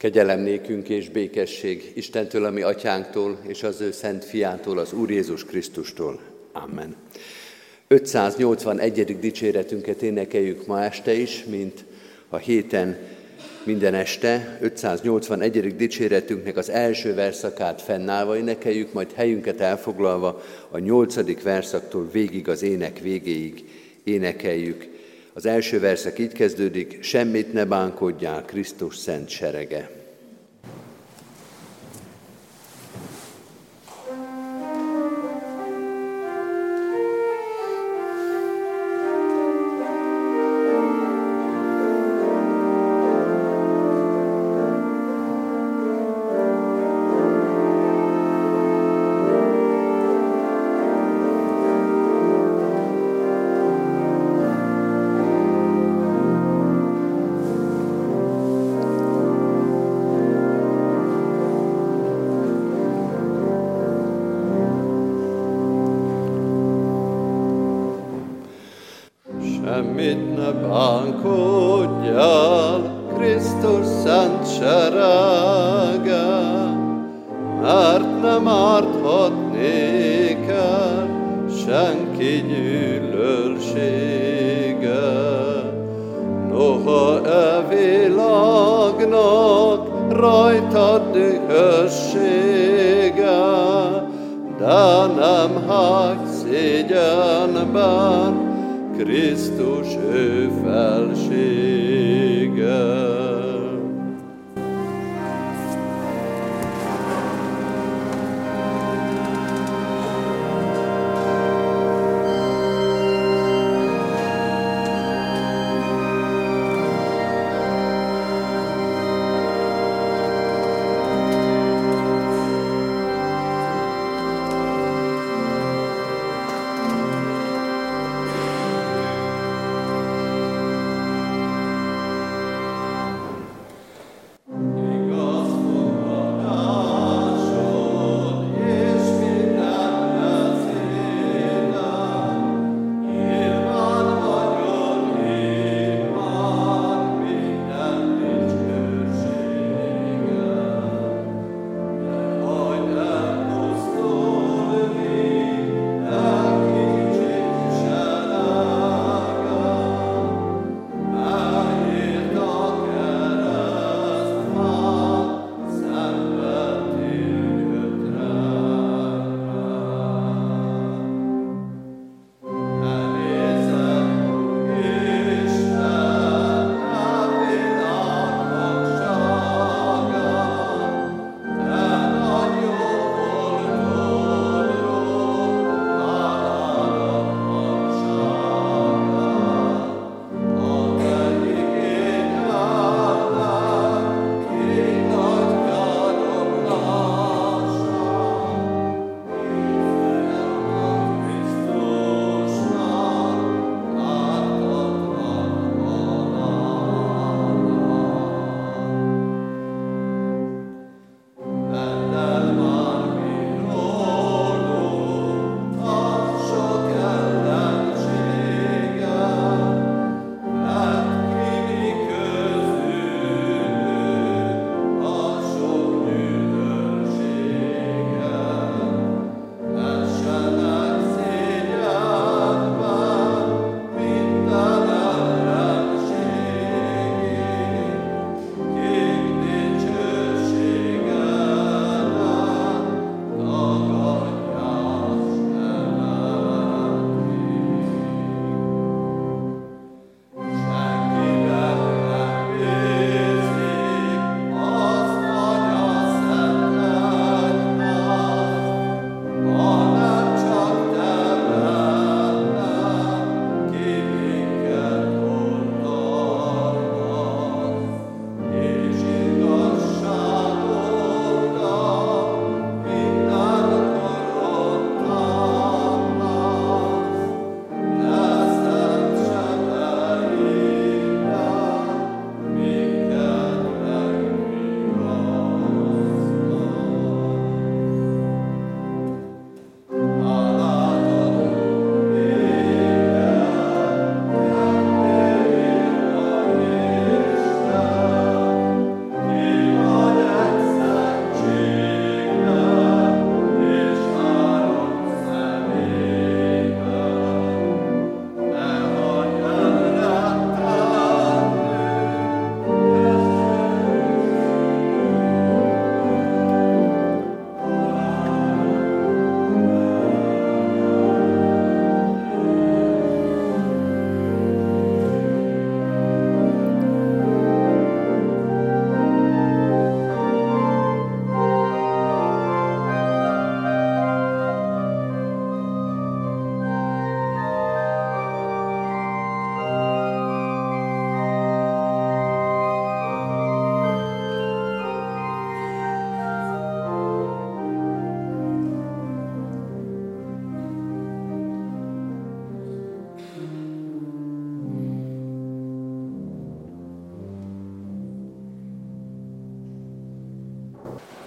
Kegyelem nékünk és békesség Istentől, ami atyánktól, és az ő szent fiától, az Úr Jézus Krisztustól. Amen. 581. dicséretünket énekeljük ma este is, mint a héten minden este. 581. dicséretünknek az első verszakát fennállva énekeljük, majd helyünket elfoglalva a nyolcadik verszaktól végig az ének végéig énekeljük az első verszak így kezdődik, semmit ne bánkodjál, Krisztus szent serege. rajtad dühössége, de nem hagy szégyenben Krisztus ő felsége.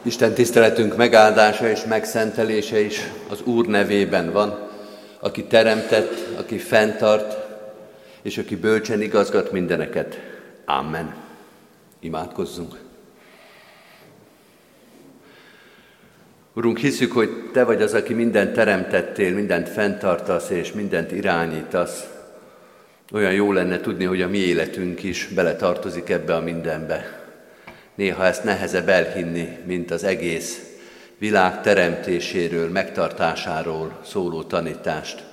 Isten tiszteletünk megáldása és megszentelése is az Úr nevében van, aki teremtett, aki fenntart, és aki bölcsen igazgat mindeneket. Amen. Imádkozzunk. Urunk, hiszük, hogy Te vagy az, aki mindent teremtettél, mindent fenntartasz és mindent irányítasz. Olyan jó lenne tudni, hogy a mi életünk is beletartozik ebbe a mindenbe. Néha ezt nehezebb elhinni, mint az egész világ teremtéséről, megtartásáról szóló tanítást.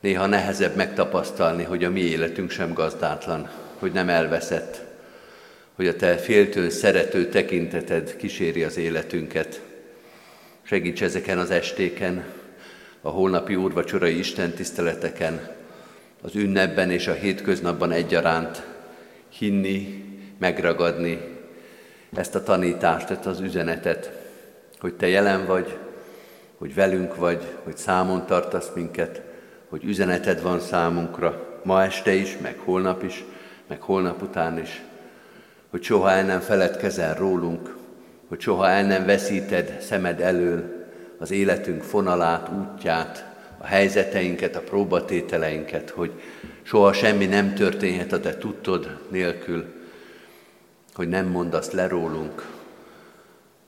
Néha nehezebb megtapasztalni, hogy a mi életünk sem gazdátlan, hogy nem elveszett, hogy a Te féltő, szerető tekinteted kíséri az életünket. Segíts ezeken az estéken, a holnapi úrvacsorai Isten tiszteleteken, az ünnepben és a hétköznapban egyaránt hinni, megragadni ezt a tanítást, ezt az üzenetet, hogy Te jelen vagy, hogy velünk vagy, hogy számon tartasz minket, hogy üzeneted van számunkra ma este is, meg holnap is, meg holnap után is, hogy soha el nem feledkezel rólunk, hogy soha el nem veszíted szemed elől az életünk fonalát, útját, a helyzeteinket, a próbatételeinket, hogy soha semmi nem történhet a te tudtod nélkül, hogy nem mondasz le rólunk,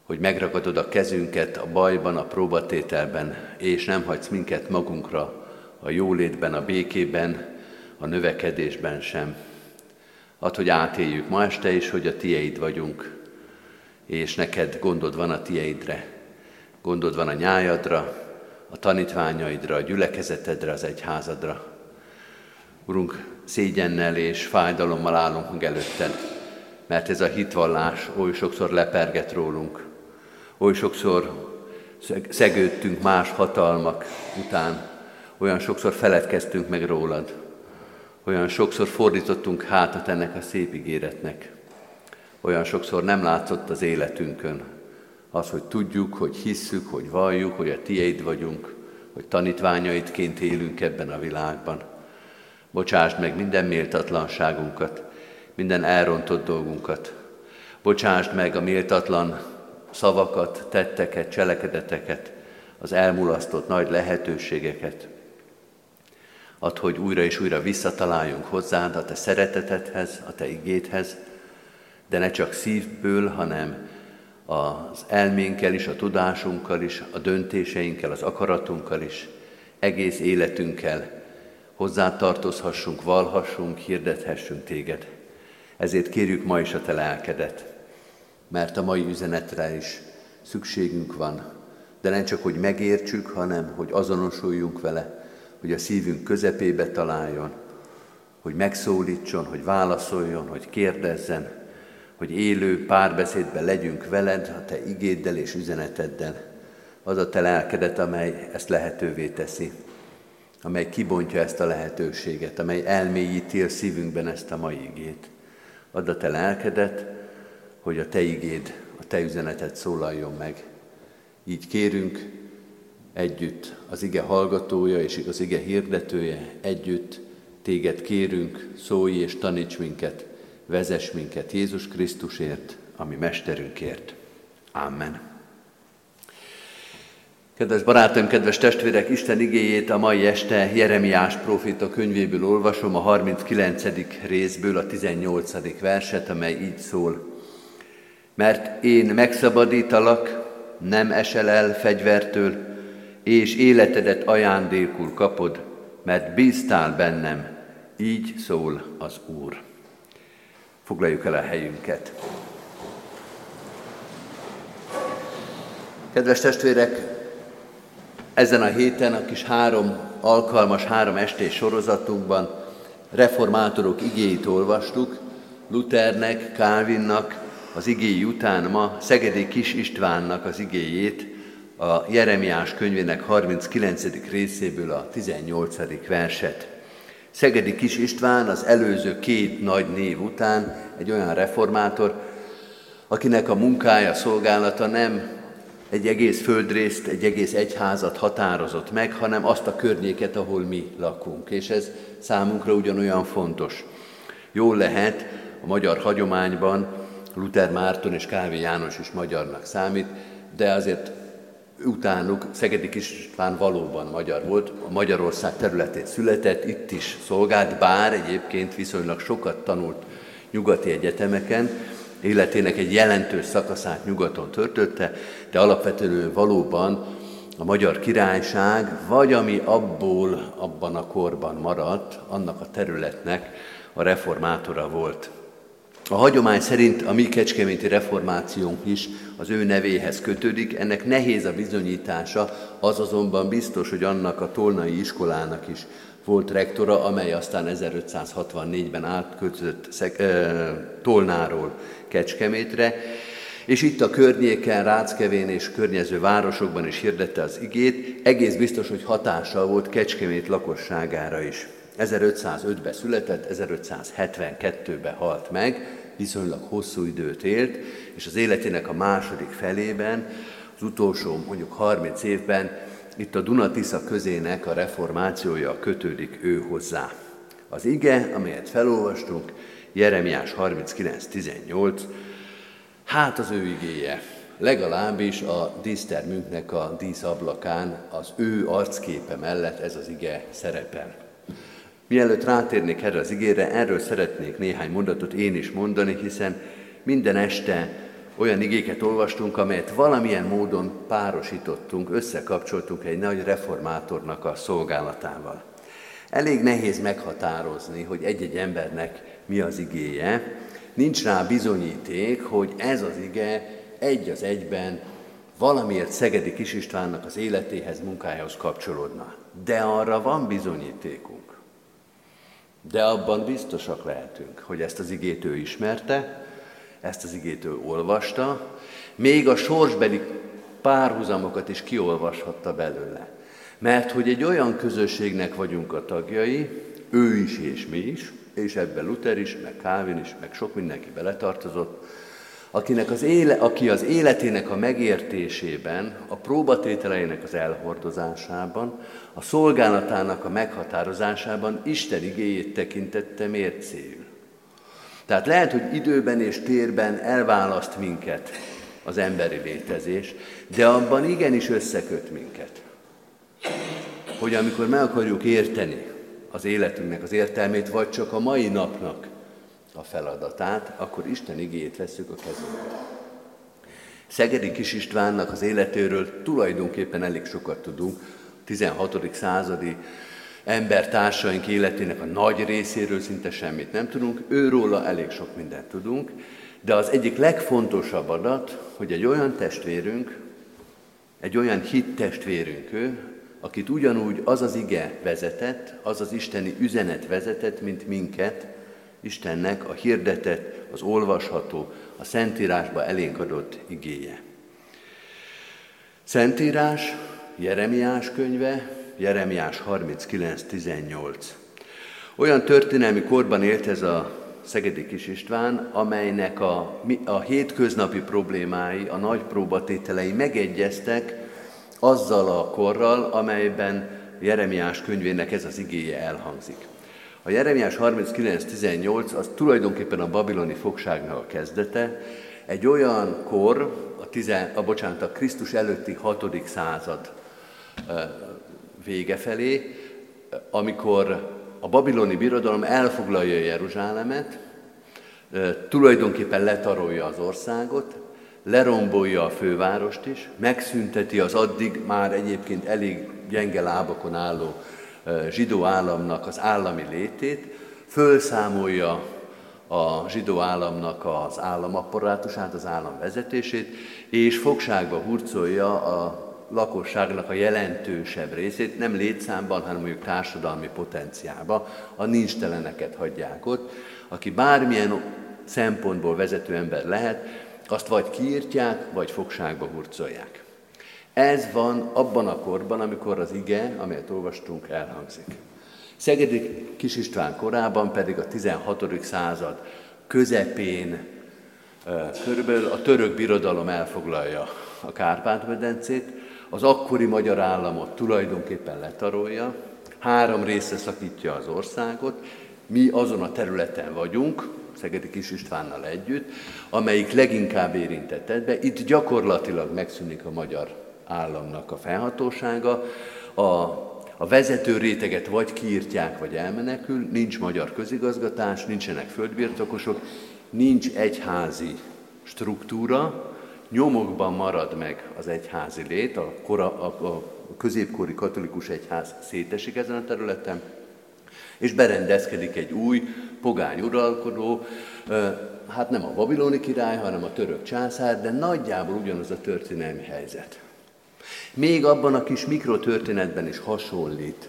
hogy megragadod a kezünket a bajban, a próbatételben, és nem hagysz minket magunkra a jólétben, a békében, a növekedésben sem. Add, hogy átéljük ma este is, hogy a tieid vagyunk, és neked gondod van a tieidre. Gondod van a nyájadra, a tanítványaidra, a gyülekezetedre, az egyházadra. Urunk, szégyennel és fájdalommal állunk meg előtted, mert ez a hitvallás oly sokszor leperget rólunk, oly sokszor szegődtünk más hatalmak után, olyan sokszor feledkeztünk meg rólad, olyan sokszor fordítottunk hátat ennek a szép ígéretnek, olyan sokszor nem látszott az életünkön, az, hogy tudjuk, hogy hisszük, hogy valljuk, hogy a tieid vagyunk, hogy tanítványaidként élünk ebben a világban. Bocsásd meg minden méltatlanságunkat, minden elrontott dolgunkat. Bocsásd meg a méltatlan szavakat, tetteket, cselekedeteket, az elmulasztott nagy lehetőségeket. Add, hogy újra és újra visszataláljunk hozzád, a te szeretetedhez, a te igéthez, de ne csak szívből, hanem az elménkkel is, a tudásunkkal is, a döntéseinkkel, az akaratunkkal is, egész életünkkel hozzá tartozhassunk, valhassunk, hirdethessünk téged. Ezért kérjük ma is a te lelkedet, mert a mai üzenetre is szükségünk van, de nem csak, hogy megértsük, hanem hogy azonosuljunk vele, hogy a szívünk közepébe találjon, hogy megszólítson, hogy válaszoljon, hogy kérdezzen, hogy élő párbeszédben legyünk veled, a te igéddel és üzeneteddel. Az a te lelkedet, amely ezt lehetővé teszi, amely kibontja ezt a lehetőséget, amely elmélyíti a szívünkben ezt a mai igét. Add a te lelkedet, hogy a te igéd, a te üzenetet szólaljon meg. Így kérünk együtt az ige hallgatója és az ige hirdetője, együtt téged kérünk, szólj és taníts minket, vezess minket Jézus Krisztusért, ami mesterünkért. Amen. Kedves barátaim, kedves testvérek, Isten igéjét a mai este Jeremiás profita könyvéből olvasom, a 39. részből a 18. verset, amely így szól. Mert én megszabadítalak, nem esel el fegyvertől, és életedet ajándékul kapod, mert bíztál bennem, így szól az Úr. Foglaljuk el a helyünket. Kedves testvérek, ezen a héten a kis három alkalmas, három estés sorozatunkban reformátorok igéit olvastuk, Luthernek, Calvinnak az igéi után ma Szegedi Kis Istvánnak az igéjét, a Jeremiás könyvének 39. részéből a 18. verset. Szegedi Kis István az előző két nagy név után egy olyan reformátor, akinek a munkája, szolgálata nem egy egész földrészt, egy egész egyházat határozott meg, hanem azt a környéket, ahol mi lakunk. És ez számunkra ugyanolyan fontos. Jól lehet a magyar hagyományban Luther Márton és Kávé János is magyarnak számít, de azért utánuk Szegedi István valóban magyar volt, a Magyarország területén született, itt is szolgált, bár egyébként viszonylag sokat tanult nyugati egyetemeken, életének egy jelentős szakaszát nyugaton töltötte, de alapvetően valóban a magyar királyság, vagy ami abból abban a korban maradt, annak a területnek a reformátora volt. A hagyomány szerint a mi kecskeméti reformációnk is az ő nevéhez kötődik, ennek nehéz a bizonyítása, az azonban biztos, hogy annak a tolnai iskolának is volt rektora, amely aztán 1564-ben átköltözött Tolnáról Kecskemétre, és itt a környéken, Ráckevén és környező városokban is hirdette az igét, egész biztos, hogy hatással volt Kecskemét lakosságára is. 1505-ben született, 1572-ben halt meg, viszonylag hosszú időt élt, és az életének a második felében, az utolsó mondjuk 30 évben itt a Dunatisza közének a reformációja kötődik ő hozzá. Az ige, amelyet felolvastunk, Jeremiás 39.18, hát az ő igéje, legalábbis a dísztermünknek a díszablakán az ő arcképe mellett ez az ige szerepel. Mielőtt rátérnék erre az igére, erről szeretnék néhány mondatot én is mondani, hiszen minden este olyan igéket olvastunk, amelyet valamilyen módon párosítottunk, összekapcsoltunk egy nagy reformátornak a szolgálatával. Elég nehéz meghatározni, hogy egy-egy embernek mi az igéje. Nincs rá bizonyíték, hogy ez az ige egy az egyben valamiért Szegedi Kis Istvánnak az életéhez, munkájához kapcsolódna. De arra van bizonyítékunk. De abban biztosak lehetünk, hogy ezt az igét ő ismerte, ezt az igét olvasta, még a sorsbeli párhuzamokat is kiolvashatta belőle. Mert hogy egy olyan közösségnek vagyunk a tagjai, ő is és mi is, és ebben Luther is, meg Calvin is, meg sok mindenki beletartozott, akinek az éle, aki az életének a megértésében, a próbatételeinek az elhordozásában, a szolgálatának a meghatározásában Isten igéjét tekintette mércéül. Tehát lehet, hogy időben és térben elválaszt minket az emberi létezés, de abban igenis összeköt minket. Hogy amikor meg akarjuk érteni az életünknek az értelmét, vagy csak a mai napnak a feladatát, akkor Isten igéjét veszük a kezünkbe. Szegedi Kis Istvánnak az életéről tulajdonképpen elég sokat tudunk, 16. századi embertársaink életének a nagy részéről szinte semmit nem tudunk, őróla elég sok mindent tudunk, de az egyik legfontosabb adat, hogy egy olyan testvérünk, egy olyan hit testvérünk ő, akit ugyanúgy az az ige vezetett, az az isteni üzenet vezetett, mint minket, Istennek a hirdetett, az olvasható, a Szentírásba elénk adott igéje. Szentírás, Jeremiás könyve, Jeremiás 39.18. Olyan történelmi korban élt ez a Szegedi Kis István, amelynek a, a hétköznapi problémái, a nagy próbatételei megegyeztek azzal a korral, amelyben Jeremiás könyvének ez az igéje elhangzik. A Jeremiás 39.18 az tulajdonképpen a babiloni fogságnak a kezdete, egy olyan kor, a, tizen, a, bocsánat, a Krisztus előtti 6. század vége felé, amikor a babiloni birodalom elfoglalja Jeruzsálemet, tulajdonképpen letarolja az országot, lerombolja a fővárost is, megszünteti az addig már egyébként elég gyenge lábakon álló zsidó államnak az állami létét, fölszámolja a zsidó államnak az államapparátusát, az állam vezetését, és fogságba hurcolja a lakosságnak a jelentősebb részét, nem létszámban, hanem mondjuk társadalmi potenciába, a nincsteleneket hagyják ott, aki bármilyen szempontból vezető ember lehet, azt vagy kiírtják, vagy fogságba hurcolják. Ez van abban a korban, amikor az ige, amelyet olvastunk, elhangzik. Szegedi Kis István korában pedig a 16. század közepén körülbelül a török birodalom elfoglalja a Kárpát-medencét, az akkori magyar államot tulajdonképpen letarolja, három részre szakítja az országot, mi azon a területen vagyunk, Szegedi Kis Istvánnal együtt, amelyik leginkább érintett ebbe. Itt gyakorlatilag megszűnik a magyar államnak a felhatósága, a, a vezető réteget vagy kiírtják, vagy elmenekül, nincs magyar közigazgatás, nincsenek földbirtokosok, nincs egyházi struktúra, nyomokban marad meg az egyházi lét, a, kora, a, a középkori katolikus egyház szétesik ezen a területen, és berendezkedik egy új pogány uralkodó, hát nem a babiloni király, hanem a török császár, de nagyjából ugyanaz a történelmi helyzet. Még abban a kis mikrotörténetben is hasonlít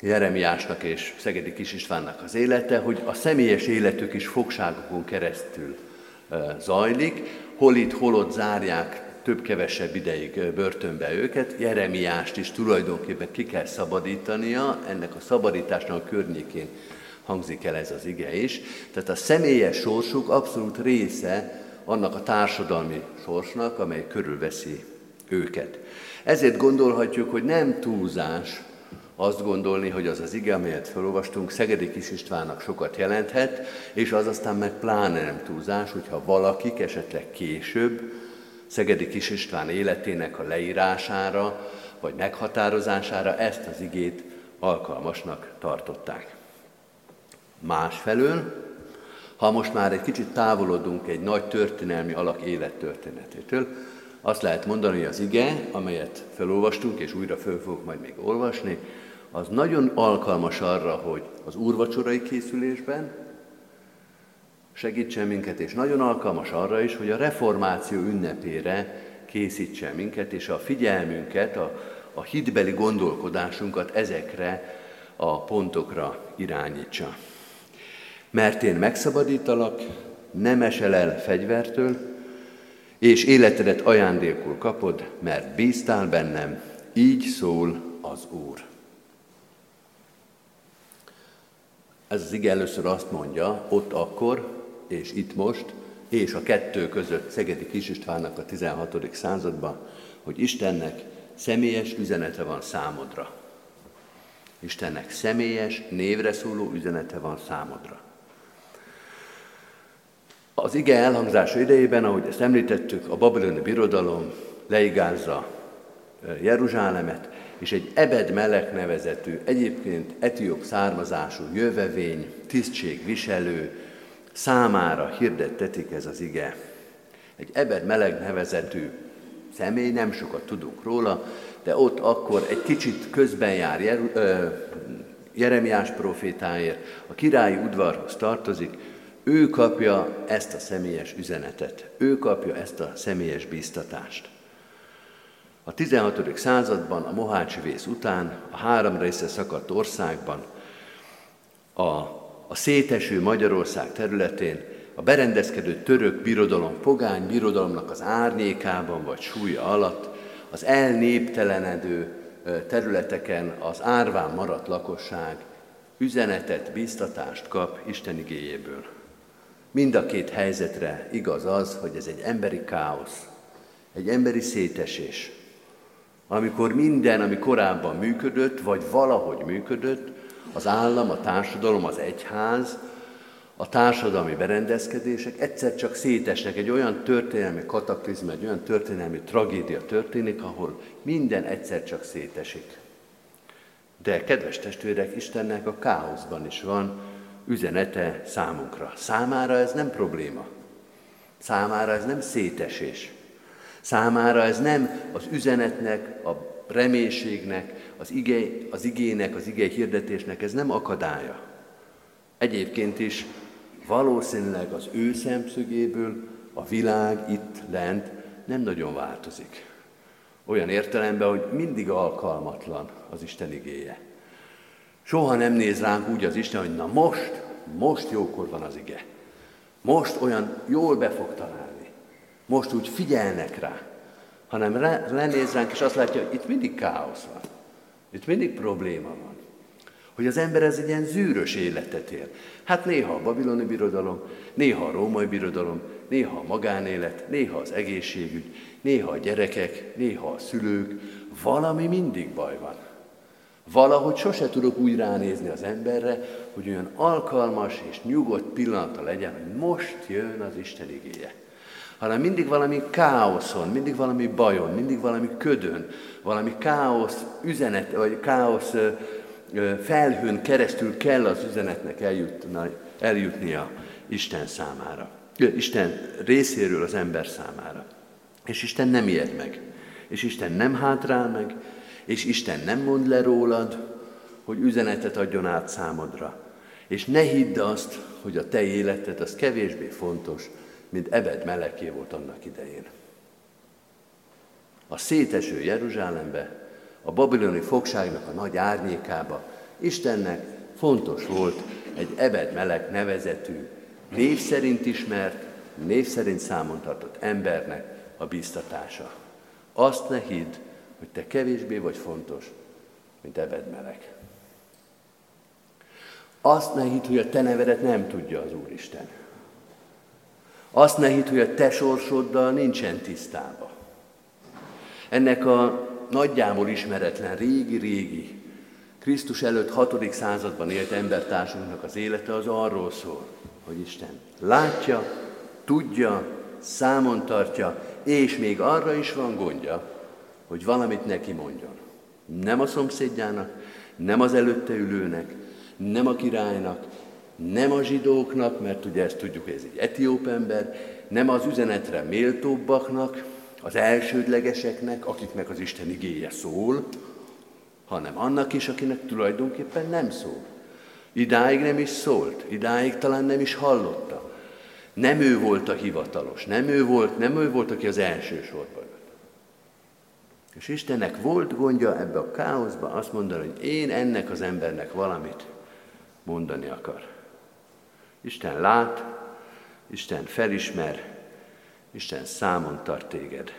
Jeremiásnak és Szegedi Kis Istvánnak az élete, hogy a személyes életük is fogságokon keresztül zajlik, hol itt, hol ott zárják több-kevesebb ideig börtönbe őket. Jeremiást is tulajdonképpen ki kell szabadítania, ennek a szabadításnak a környékén hangzik el ez az ige is. Tehát a személyes sorsuk abszolút része annak a társadalmi sorsnak, amely körülveszi őket. Ezért gondolhatjuk, hogy nem túlzás azt gondolni, hogy az az ige, amelyet felolvastunk, Szegedi Kis Istvánnak sokat jelenthet, és az aztán meg pláne nem túlzás, hogyha valakik esetleg később Szegedi Kis István életének a leírására, vagy meghatározására ezt az igét alkalmasnak tartották. Másfelől, ha most már egy kicsit távolodunk egy nagy történelmi alak élettörténetétől, azt lehet mondani, hogy az ige, amelyet felolvastunk, és újra föl fogok majd még olvasni, az nagyon alkalmas arra, hogy az úrvacsorai készülésben segítsen minket, és nagyon alkalmas arra is, hogy a reformáció ünnepére készítsen minket, és a figyelmünket, a, a hitbeli gondolkodásunkat ezekre a pontokra irányítsa. Mert én megszabadítalak, nem esel el fegyvertől, és életedet ajándékul kapod, mert bíztál bennem, így szól az Úr. Ez az ige először azt mondja, ott akkor, és itt most, és a kettő között Szegedi Kis Istvánnak a 16. században, hogy Istennek személyes üzenete van számodra. Istennek személyes, névre szóló üzenete van számodra. Az ige elhangzása idejében, ahogy ezt említettük, a babiloni birodalom leigázza Jeruzsálemet, és egy Ebed Melek nevezetű, egyébként etióp származású jövevény, tisztségviselő, számára hirdettetik ez az ige. Egy Ebed Meleg nevezetű személy, nem sokat tudunk róla, de ott akkor egy kicsit közben jár Jeremiás profétáért, a királyi udvarhoz tartozik, ő kapja ezt a személyes üzenetet, ő kapja ezt a személyes bíztatást. A 16. században, a Mohácsi vész után, a három része szakadt országban, a a széteső Magyarország területén a berendezkedő török birodalom, pogány birodalomnak az árnyékában vagy súlya alatt, az elnéptelenedő területeken az árván maradt lakosság üzenetet, biztatást kap Isten igéjéből. Mind a két helyzetre igaz az, hogy ez egy emberi káosz, egy emberi szétesés. Amikor minden, ami korábban működött, vagy valahogy működött, az állam, a társadalom, az egyház, a társadalmi berendezkedések egyszer csak szétesnek, egy olyan történelmi kataklizma, egy olyan történelmi tragédia történik, ahol minden egyszer csak szétesik. De, kedves testvérek, Istennek a káoszban is van üzenete számunkra. Számára ez nem probléma. Számára ez nem szétesés. Számára ez nem az üzenetnek, a reménységnek, az, ige, az igének, az ige hirdetésnek ez nem akadálya. Egyébként is valószínűleg az ő szemszögéből a világ itt lent nem nagyon változik. Olyan értelemben, hogy mindig alkalmatlan az Isten igéje. Soha nem néz ránk úgy az Isten, hogy na most, most jókor van az ige. Most olyan jól be. Most úgy figyelnek rá. Hanem ránk, és azt látja, hogy itt mindig káosz van. Itt mindig probléma van. Hogy az ember ez egy ilyen zűrös életet él. Hát néha a babiloni birodalom, néha a római birodalom, néha a magánélet, néha az egészségügy, néha a gyerekek, néha a szülők, valami mindig baj van. Valahogy sose tudok úgy ránézni az emberre, hogy olyan alkalmas és nyugodt pillanata legyen, hogy most jön az Isten igéje. Hanem mindig valami káoszon, mindig valami bajon, mindig valami ködön, valami káosz üzenet, vagy káosz felhőn keresztül kell az üzenetnek eljutni, eljutnia Isten számára. Isten részéről az ember számára. És Isten nem ijed meg. És Isten nem hátrál meg, és Isten nem mond le rólad, hogy üzenetet adjon át számodra. És ne hidd azt, hogy a te életed az kevésbé fontos, mint Ebed meleké volt annak idején. A széteső Jeruzsálembe, a babiloni fogságnak a nagy árnyékába Istennek fontos volt egy Ebed melek nevezetű, név szerint ismert, név szerint számon tartott embernek a bíztatása. Azt ne hidd, hogy te kevésbé vagy fontos, mint ebedmelek. Azt ne hidd, hogy a te nevedet nem tudja az Úristen. Azt ne hidd, hogy a te sorsoddal nincsen tisztába. Ennek a nagyjából ismeretlen, régi-régi, Krisztus előtt 6. században élt embertársunknak az élete az arról szól, hogy Isten látja, tudja, számon tartja, és még arra is van gondja, hogy valamit neki mondjon. Nem a szomszédjának, nem az előtte ülőnek, nem a királynak, nem a zsidóknak, mert ugye ezt tudjuk, hogy ez egy etióp ember, nem az üzenetre méltóbbaknak, az elsődlegeseknek, akiknek az Isten igéje szól, hanem annak is, akinek tulajdonképpen nem szól. Idáig nem is szólt, idáig talán nem is hallotta. Nem ő volt a hivatalos, nem ő volt, nem ő volt, aki az első sorban. És Istennek volt gondja ebbe a káoszba azt mondani, hogy én ennek az embernek valamit mondani akar. Isten lát, Isten felismer, Isten számon tart téged.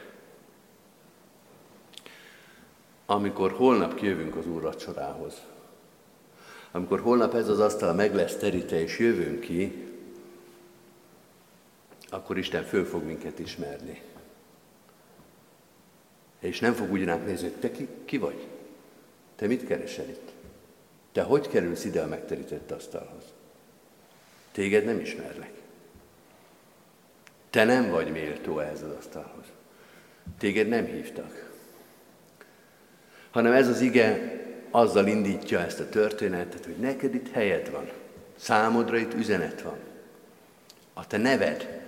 Amikor holnap kijövünk az Úr vacsorához, amikor holnap ez az asztal meg lesz terítve és jövünk ki, akkor Isten föl fog minket ismerni. És nem fog úgy ránk nézni, hogy te ki, ki vagy? Te mit keresel itt? Te hogy kerülsz ide a megterített asztalhoz? Téged nem ismerlek. Te nem vagy méltó ehhez az asztalhoz. Téged nem hívtak. Hanem ez az ige azzal indítja ezt a történetet, hogy neked itt helyed van. Számodra itt üzenet van. A te neved,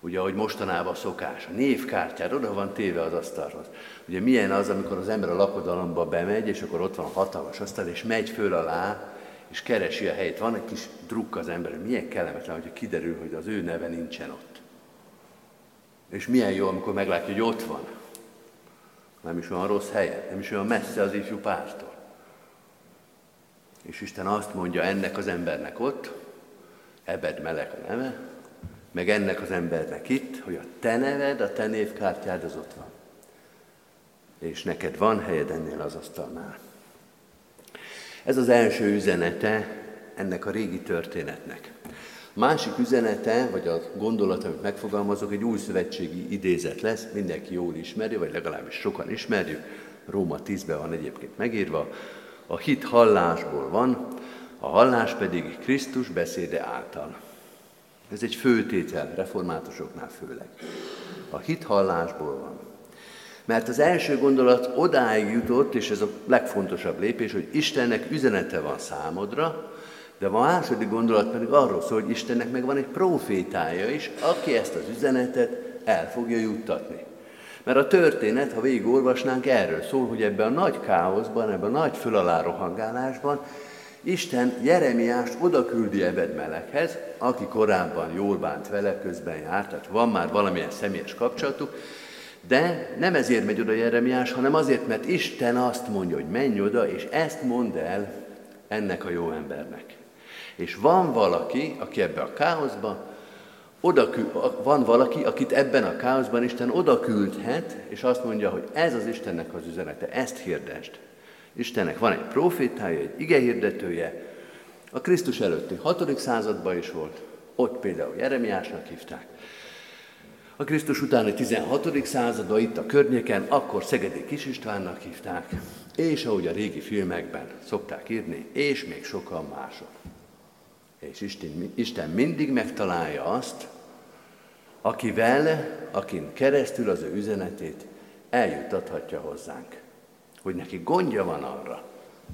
ugye ahogy mostanában szokás, a névkártyád oda van téve az asztalhoz. Ugye milyen az, amikor az ember a lakodalomba bemegy, és akkor ott van a hatalmas asztal, és megy föl alá, és keresi a helyét. Van egy kis drukk az ember, milyen kellemetlen, hogyha kiderül, hogy az ő neve nincsen ott. És milyen jó, amikor meglátja, hogy ott van. Nem is olyan rossz helyen, nem is olyan messze az ifjú pártól. És Isten azt mondja ennek az embernek ott, Ebed Melek a neve, meg ennek az embernek itt, hogy a te neved, a te névkártyád az ott van. És neked van helyed ennél az asztalnál. Ez az első üzenete ennek a régi történetnek. Másik üzenete, vagy a gondolat, amit megfogalmazok, egy új szövetségi idézet lesz, mindenki jól ismeri, vagy legalábbis sokan ismerjük, Róma 10-ben van egyébként megírva, a hit hallásból van, a hallás pedig Krisztus beszéde által. Ez egy főtétel, reformátusoknál főleg. A hit hallásból van. Mert az első gondolat odáig jutott, és ez a legfontosabb lépés, hogy Istennek üzenete van számodra, de a második gondolat pedig arról szól, hogy Istennek meg van egy profétája is, aki ezt az üzenetet el fogja juttatni. Mert a történet, ha végigolvasnánk, erről szól, hogy ebben a nagy káoszban, ebben a nagy fölalá rohangálásban Isten Jeremiást oda küldi Ebedmelekhez, aki korábban jól bánt vele, közben járt, tehát van már valamilyen személyes kapcsolatuk, de nem ezért megy oda Jeremiás, hanem azért, mert Isten azt mondja, hogy menj oda, és ezt mondd el ennek a jó embernek. És van valaki, aki ebbe a káoszba, oda, van valaki, akit ebben a káoszban Isten oda küldhet, és azt mondja, hogy ez az Istennek az üzenete, ezt hirdesd. Istennek van egy profétája, egy igehirdetője, a Krisztus előtti 6. században is volt, ott például Jeremiásnak hívták. A Krisztus utáni 16. században itt a környéken, akkor Szegedi Kis Istvánnak hívták, és ahogy a régi filmekben szokták írni, és még sokan mások. És Isten, Isten mindig megtalálja azt, akivel, akin keresztül az ő üzenetét eljuttathatja hozzánk. Hogy neki gondja van arra,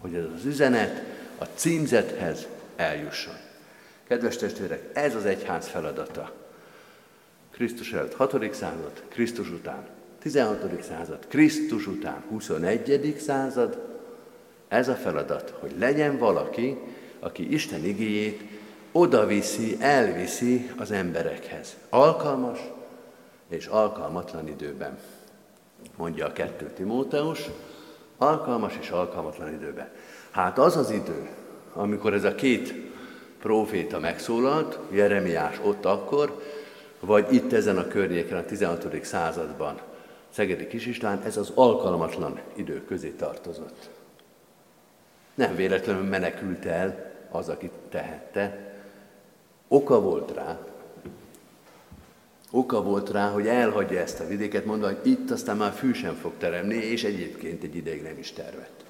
hogy ez az üzenet a címzethez eljusson. Kedves testvérek, ez az egyház feladata. Krisztus előtt 6. század, Krisztus után 16. század, Krisztus után 21. század, ez a feladat, hogy legyen valaki, aki Isten igéjét odaviszi, elviszi az emberekhez. Alkalmas és alkalmatlan időben. Mondja a 2 Timóteus, alkalmas és alkalmatlan időben. Hát az az idő, amikor ez a két próféta megszólalt, Jeremiás ott akkor, vagy itt ezen a környéken a 16. században, Szegedi Kis ez az alkalmatlan idő közé tartozott. Nem véletlenül menekült el az, aki tehette. Oka volt rá, oka volt rá, hogy elhagyja ezt a vidéket, mondva, hogy itt aztán már fű sem fog teremni, és egyébként egy ideig nem is tervett.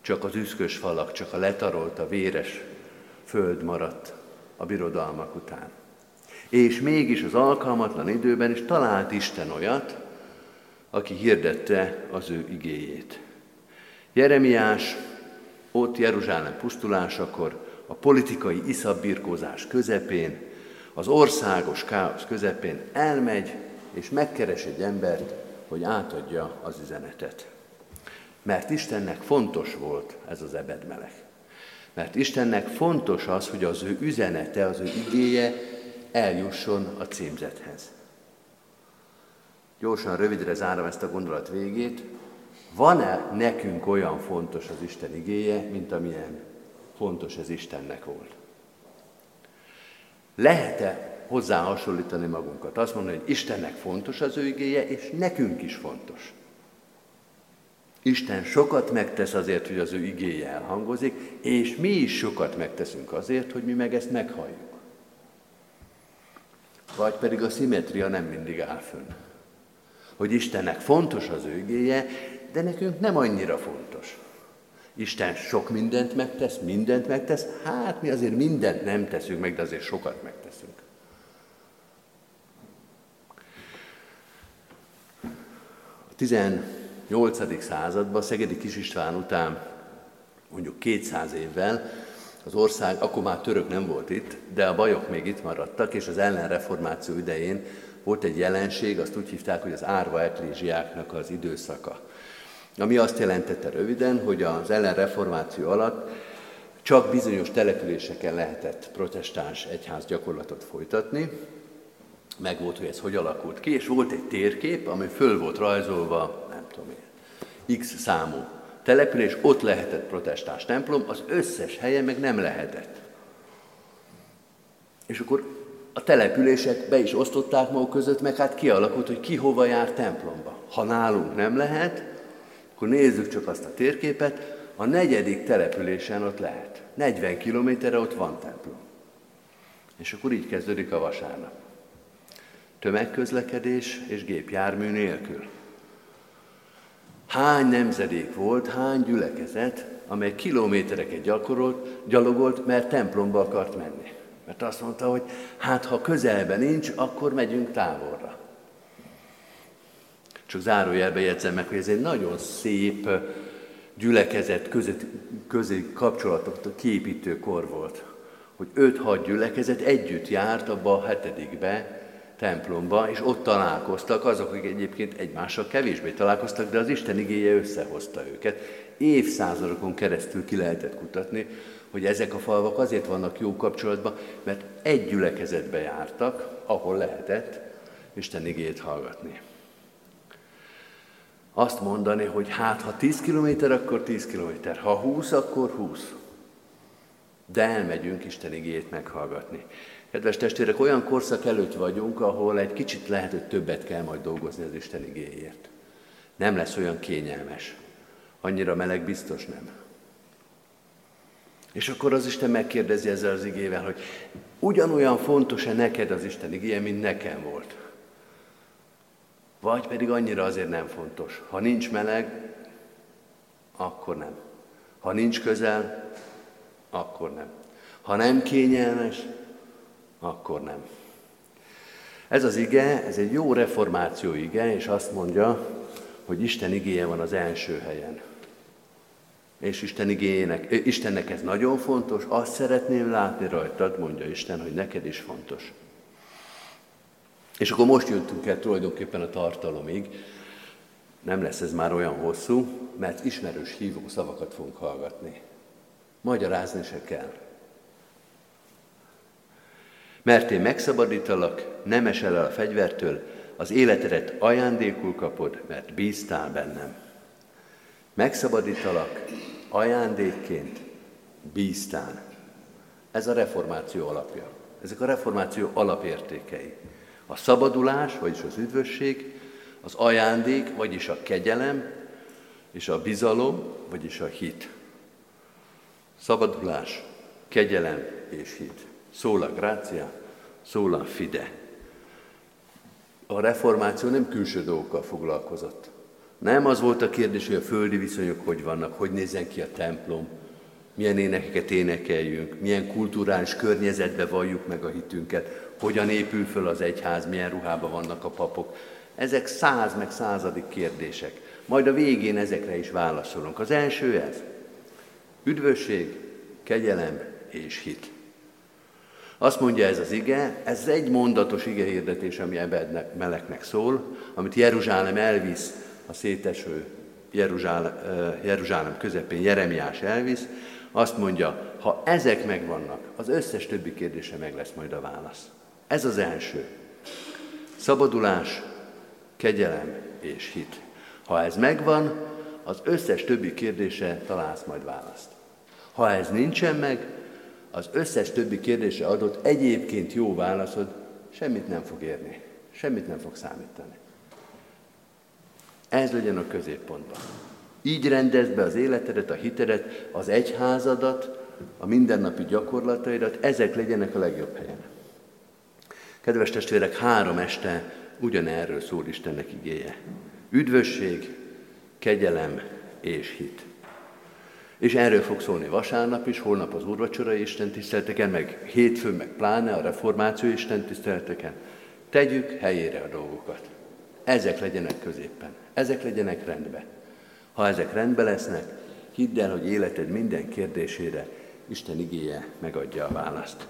Csak az üszkös falak, csak a letarolt, a véres föld maradt a birodalmak után. És mégis az alkalmatlan időben is talált Isten olyat, aki hirdette az ő igéjét. Jeremiás ott Jeruzsálem pusztulásakor, a politikai iszabbirkózás közepén, az országos káosz közepén elmegy és megkeres egy embert, hogy átadja az üzenetet. Mert Istennek fontos volt ez az ebedmelek. Mert Istennek fontos az, hogy az ő üzenete, az ő igéje eljusson a címzethez. Gyorsan, rövidre zárom ezt a gondolat végét. Van-e nekünk olyan fontos az Isten igéje, mint amilyen fontos ez Istennek volt? Lehet-e hozzá hasonlítani magunkat? Azt mondani, hogy Istennek fontos az ő igéje, és nekünk is fontos. Isten sokat megtesz azért, hogy az ő igéje elhangozik, és mi is sokat megteszünk azért, hogy mi meg ezt meghalljuk. Vagy pedig a szimetria nem mindig áll fönn. Hogy Istennek fontos az ő igéje, de nekünk nem annyira fontos. Isten sok mindent megtesz, mindent megtesz, hát mi azért mindent nem teszünk meg, de azért sokat megteszünk. A 18. században, Szegedi Kis István után mondjuk 200 évvel az ország, akkor már török nem volt itt, de a bajok még itt maradtak, és az ellenreformáció idején volt egy jelenség, azt úgy hívták, hogy az árva eklésiáknak az időszaka. Ami azt jelentette röviden, hogy az ellenreformáció alatt csak bizonyos településeken lehetett protestáns egyház gyakorlatot folytatni, meg volt, hogy ez hogy alakult ki, és volt egy térkép, ami föl volt rajzolva, nem tudom én, x számú település, ott lehetett protestáns templom, az összes helyen meg nem lehetett. És akkor a települések be is osztották maguk között, meg hát kialakult, hogy ki hova jár templomba. Ha nálunk nem lehet, akkor nézzük csak azt a térképet, a negyedik településen ott lehet. 40 kilométerre ott van templom. És akkor így kezdődik a vasárnap. Tömegközlekedés és gépjármű nélkül. Hány nemzedék volt, hány gyülekezet, amely kilométereket gyakorolt, gyalogolt, mert templomba akart menni. Mert azt mondta, hogy hát ha közelben nincs, akkor megyünk távolra. Csak zárójelbe jegyzem meg, hogy ez egy nagyon szép gyülekezet között, közé kapcsolatot képítő kor volt. Hogy öt-hat gyülekezet együtt járt abba a hetedikbe, templomba, és ott találkoztak azok, akik egyébként egymással kevésbé találkoztak, de az Isten igéje összehozta őket. Évszázadokon keresztül ki lehetett kutatni, hogy ezek a falvak azért vannak jó kapcsolatban, mert egy gyülekezetbe jártak, ahol lehetett Isten igéjét hallgatni. Azt mondani, hogy hát ha 10 kilométer, akkor 10 kilométer, ha 20, akkor 20. De elmegyünk Isten igéjét meghallgatni. Kedves testvérek, olyan korszak előtt vagyunk, ahol egy kicsit lehet, hogy többet kell majd dolgozni az Isten igéért. Nem lesz olyan kényelmes. Annyira meleg biztos nem. És akkor az Isten megkérdezi ezzel az igével, hogy ugyanolyan fontos-e neked az Isten igéje, mint nekem volt. vagy pedig annyira azért nem fontos. Ha nincs meleg, akkor nem. Ha nincs közel, akkor nem. Ha nem kényelmes, akkor nem. Ez az ige, ez egy jó reformáció ige, és azt mondja, hogy Isten igéje van az első helyen. És Isten igéjének, Istennek ez nagyon fontos, azt szeretném látni rajtad, mondja Isten, hogy neked is fontos. És akkor most jöttünk el tulajdonképpen a tartalomig. Nem lesz ez már olyan hosszú, mert ismerős hívó szavakat fogunk hallgatni. Magyarázni se kell. Mert én megszabadítalak, nem esel el a fegyvertől, az életedet ajándékul kapod, mert bíztál bennem. Megszabadítalak, ajándékként bíztál. Ez a reformáció alapja. Ezek a reformáció alapértékei. A szabadulás, vagyis az üdvösség, az ajándék, vagyis a kegyelem, és a bizalom, vagyis a hit. Szabadulás, kegyelem és hit. Szóla grácia, szóla fide. A reformáció nem külső dolgokkal foglalkozott. Nem az volt a kérdés, hogy a földi viszonyok hogy vannak, hogy nézzen ki a templom, milyen énekeket énekeljünk, milyen kulturális környezetbe valljuk meg a hitünket, hogyan épül föl az egyház, milyen ruhában vannak a papok. Ezek száz meg századik kérdések. Majd a végén ezekre is válaszolunk. Az első ez. Üdvösség, kegyelem és hit. Azt mondja ez az ige, ez egy mondatos ige hirdetés, ami ebben meleknek szól, amit Jeruzsálem elvisz a széteső Jeruzsálem, Jeruzsálem közepén, Jeremiás elvisz, azt mondja, ha ezek megvannak, az összes többi kérdése meg lesz majd a válasz. Ez az első. Szabadulás, kegyelem és hit. Ha ez megvan, az összes többi kérdése találsz majd választ. Ha ez nincsen meg, az összes többi kérdése adott egyébként jó válaszod semmit nem fog érni, semmit nem fog számítani. Ez legyen a középpontban. Így rendezd be az életedet, a hitedet, az egyházadat, a mindennapi gyakorlataidat, ezek legyenek a legjobb helyen. Kedves testvérek, három este ugyanerről szól Istennek igéje. Üdvösség, kegyelem és hit. És erről fog szólni vasárnap is, holnap az úrvacsorai Isten tiszteleteken, meg hétfőn, meg pláne a reformáció Isten tiszteleteken. Tegyük helyére a dolgokat. Ezek legyenek középen, ezek legyenek rendben. Ha ezek rendben lesznek, hidd el, hogy életed minden kérdésére Isten igéje megadja a választ.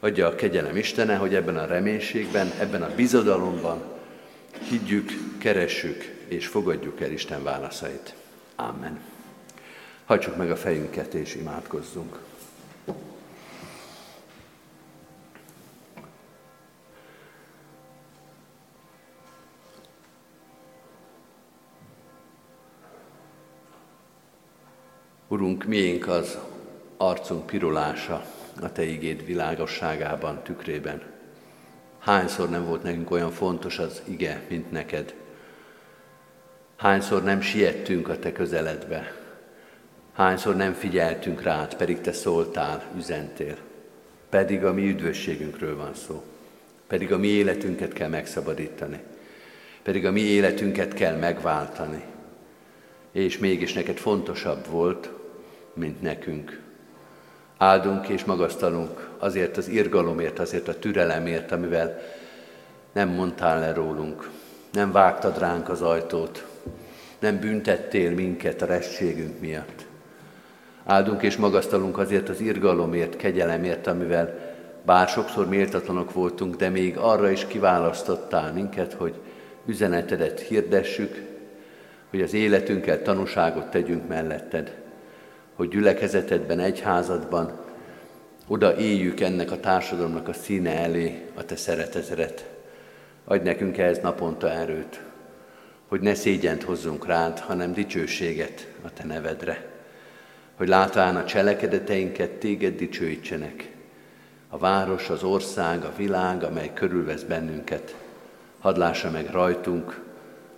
Adja a kegyelem Istene, hogy ebben a reménységben, ebben a bizodalomban higgyük, keressük és fogadjuk el Isten válaszait. Amen. Hagyjuk meg a fejünket és imádkozzunk. Urunk, miénk az arcunk pirulása a Te igéd világosságában, tükrében. Hányszor nem volt nekünk olyan fontos az ige, mint neked? Hányszor nem siettünk a Te közeledbe? Hányszor nem figyeltünk rád, pedig Te szóltál, üzentél? Pedig a mi üdvösségünkről van szó. Pedig a mi életünket kell megszabadítani. Pedig a mi életünket kell megváltani. És mégis neked fontosabb volt, mint nekünk. Áldunk és magasztalunk azért az irgalomért, azért a türelemért, amivel nem mondtál le rólunk, nem vágtad ránk az ajtót, nem büntettél minket a restségünk miatt. Áldunk és magasztalunk azért az irgalomért, kegyelemért, amivel bár sokszor méltatlanok voltunk, de még arra is kiválasztottál minket, hogy üzenetedet hirdessük, hogy az életünkkel tanúságot tegyünk melletted hogy gyülekezetedben, egyházadban oda éljük ennek a társadalomnak a színe elé a te szeretetedet. Adj nekünk ehhez naponta erőt, hogy ne szégyent hozzunk rád, hanem dicsőséget a te nevedre. Hogy látván a cselekedeteinket téged dicsőítsenek. A város, az ország, a világ, amely körülvesz bennünket, hadd lássa meg rajtunk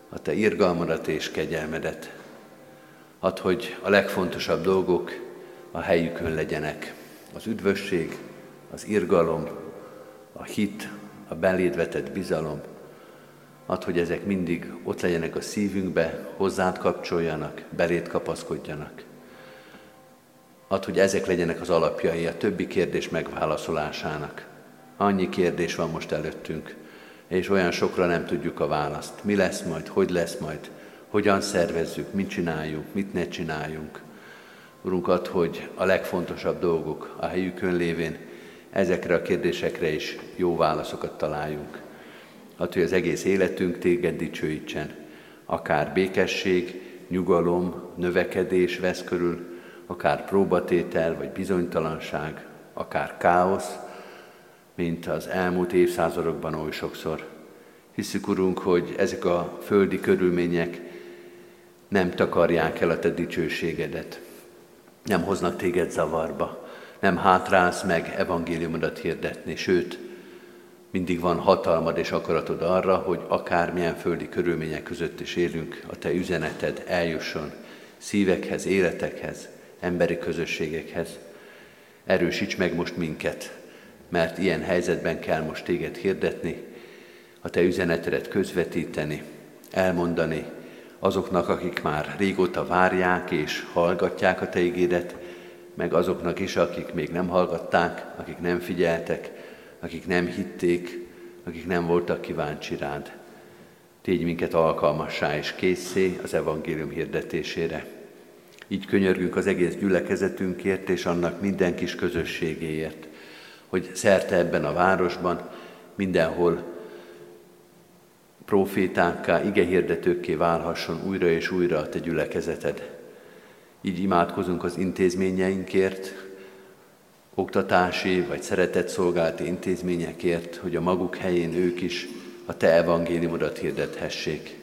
a te irgalmadat és kegyelmedet. Add, hogy a legfontosabb dolgok a helyükön legyenek. Az üdvösség, az irgalom, a hit, a beléd vetett bizalom, Add, hogy ezek mindig ott legyenek a szívünkbe, hozzád kapcsoljanak, belét kapaszkodjanak. Add, hogy ezek legyenek az alapjai a többi kérdés megválaszolásának. Annyi kérdés van most előttünk, és olyan sokra nem tudjuk a választ. Mi lesz majd, hogy lesz majd, hogyan szervezzük, mit csináljunk, mit ne csináljunk. Urunk, add, hogy a legfontosabb dolgok a helyükön lévén ezekre a kérdésekre is jó válaszokat találjunk. Add, hogy az egész életünk téged dicsőítsen, akár békesség, nyugalom, növekedés vesz körül, akár próbatétel vagy bizonytalanság, akár káosz, mint az elmúlt évszázadokban oly sokszor. Hiszük, Urunk, hogy ezek a földi körülmények nem takarják el a Te dicsőségedet, nem hoznak téged zavarba, nem hátrálsz meg evangéliumodat hirdetni, sőt, mindig van hatalmad és akaratod arra, hogy akármilyen földi körülmények között is élünk, a Te üzeneted eljusson szívekhez, életekhez, emberi közösségekhez. Erősíts meg most minket, mert ilyen helyzetben kell most téged hirdetni, a te üzenetedet közvetíteni, elmondani azoknak, akik már régóta várják és hallgatják a te igédet, meg azoknak is, akik még nem hallgatták, akik nem figyeltek, akik nem hitték, akik nem voltak kíváncsi rád. Tégy minket alkalmassá és készé az evangélium hirdetésére. Így könyörgünk az egész gyülekezetünkért és annak minden kis közösségéért, hogy szerte ebben a városban mindenhol profétákká, igehirdetőkké válhasson újra és újra a te gyülekezeted. Így imádkozunk az intézményeinkért, oktatási vagy szeretetszolgálati intézményekért, hogy a maguk helyén ők is a te evangéliumodat hirdethessék.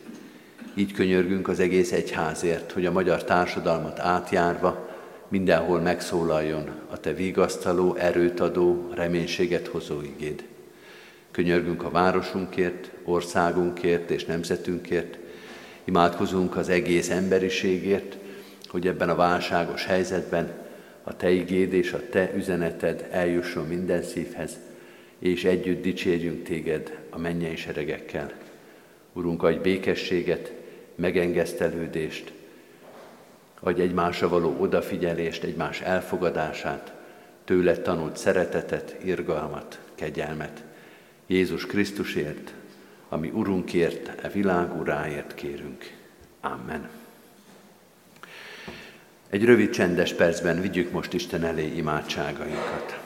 Így könyörgünk az egész egyházért, hogy a magyar társadalmat átjárva mindenhol megszólaljon a Te vigasztaló, erőt adó, reménységet hozó igéd. Könyörgünk a városunkért, országunkért és nemzetünkért, imádkozunk az egész emberiségért, hogy ebben a válságos helyzetben a Te igéd és a Te üzeneted eljusson minden szívhez, és együtt dicsérjünk Téged a mennyei seregekkel. Urunk, adj békességet, megengesztelődést, adj egymásra való odafigyelést, egymás elfogadását, tőle tanult szeretetet, irgalmat, kegyelmet. Jézus Krisztusért, ami Urunkért, e világ uráért kérünk. Amen. Egy rövid csendes percben vigyük most Isten elé imádságainkat.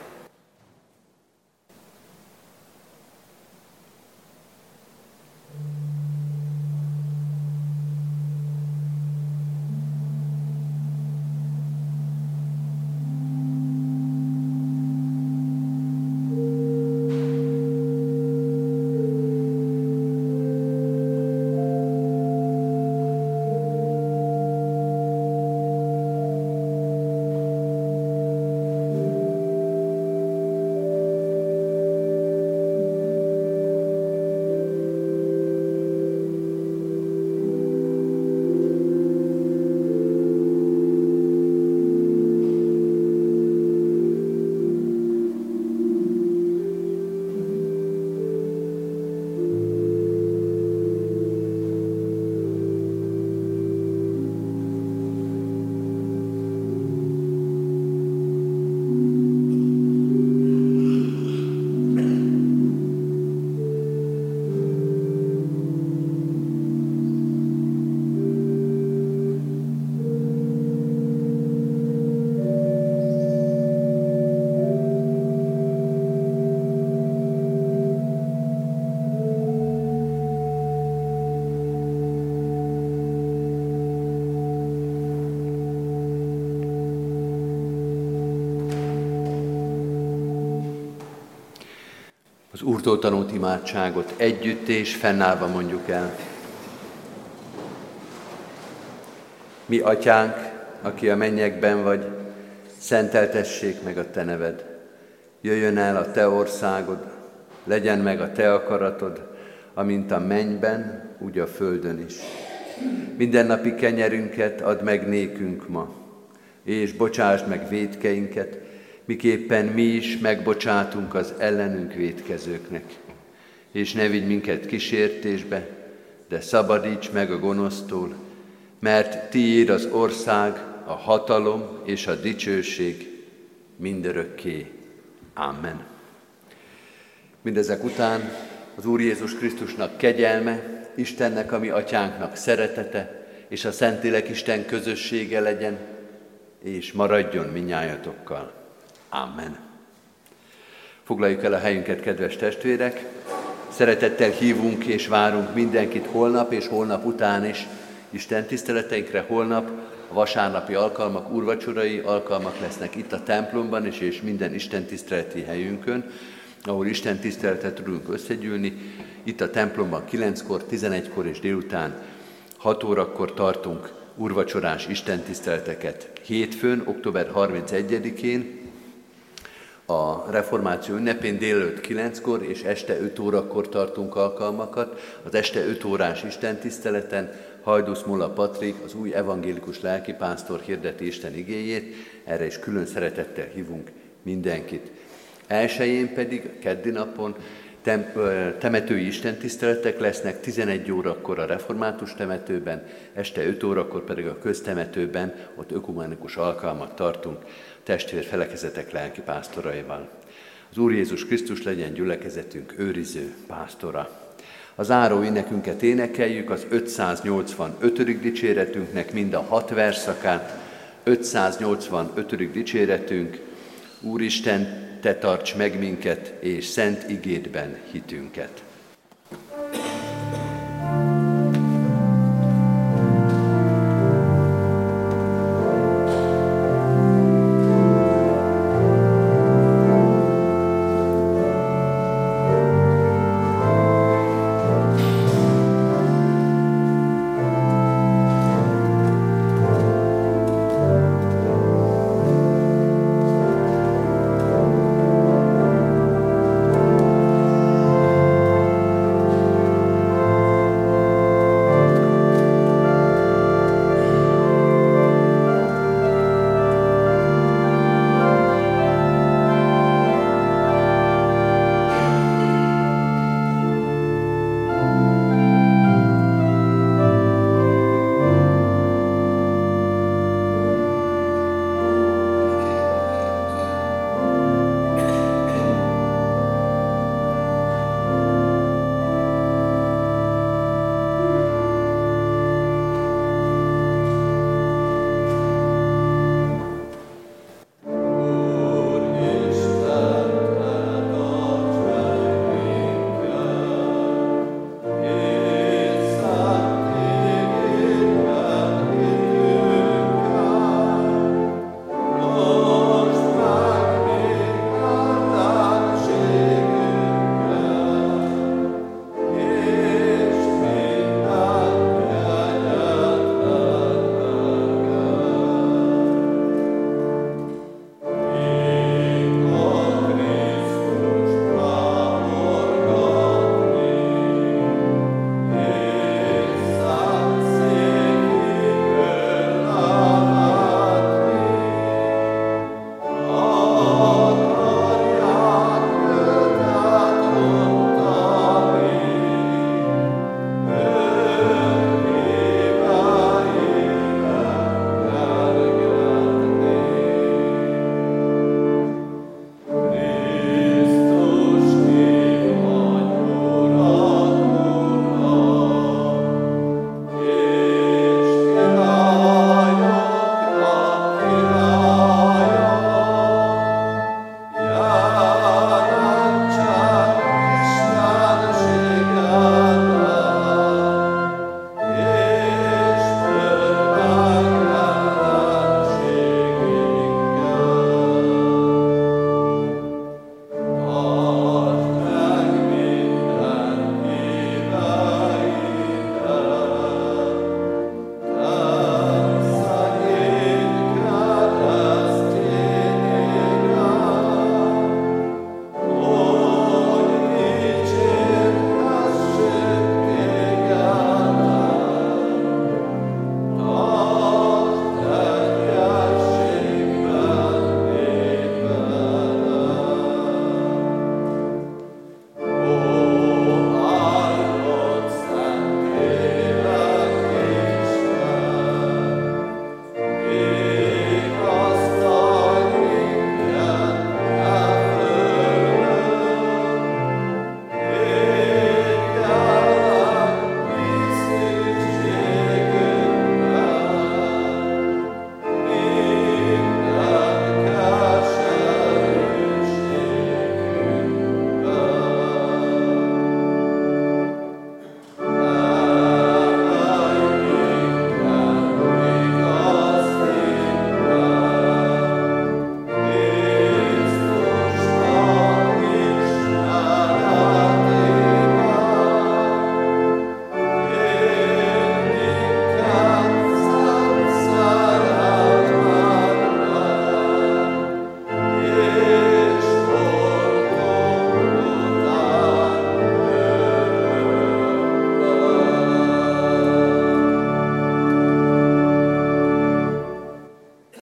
Úrtól tanult imádságot együtt és fennállva mondjuk el. Mi atyánk, aki a mennyekben vagy, szenteltessék meg a te neved. Jöjjön el a te országod, legyen meg a te akaratod, amint a mennyben, úgy a földön is. Mindennapi kenyerünket add meg nékünk ma, és bocsásd meg védkeinket, miképpen mi is megbocsátunk az ellenünk védkezőknek. És ne vigy minket kísértésbe, de szabadíts meg a gonosztól, mert tiéd az ország, a hatalom és a dicsőség mindörökké. Amen. Mindezek után az Úr Jézus Krisztusnak kegyelme, Istennek, ami atyánknak szeretete, és a Szentlélek Isten közössége legyen, és maradjon minnyájatokkal. Amen. Foglaljuk el a helyünket, kedves testvérek! Szeretettel hívunk és várunk mindenkit holnap és holnap után is Isten tiszteleteinkre holnap a vasárnapi alkalmak, urvacsorai alkalmak lesznek itt a templomban és, és minden Isten tiszteleti helyünkön, ahol Isten tiszteletet tudunk összegyűlni. Itt a templomban 9-kor, 11-kor és délután 6 órakor tartunk urvacsorás Isten tiszteleteket. Hétfőn, október 31-én a reformáció ünnepén délelőtt 9-kor és este 5 órakor tartunk alkalmakat. Az este 5 órás istentiszteleten Hajdusz Mola Patrik, az új evangélikus lelkipásztor hirdeti Isten igéjét, erre is külön szeretettel hívunk mindenkit. Elsőjén pedig, keddi napon tem, temetői istentiszteletek lesznek 11 órakor a református temetőben, este 5 órakor pedig a köztemetőben, ott ökumenikus alkalmat tartunk testvér felekezetek lelki pásztoraival. Az Úr Jézus Krisztus legyen gyülekezetünk őriző pásztora. Az áró énekünket énekeljük, az 585. dicséretünknek mind a hat verszakát, 585. dicséretünk, Úristen, Te tarts meg minket, és szent igédben hitünket.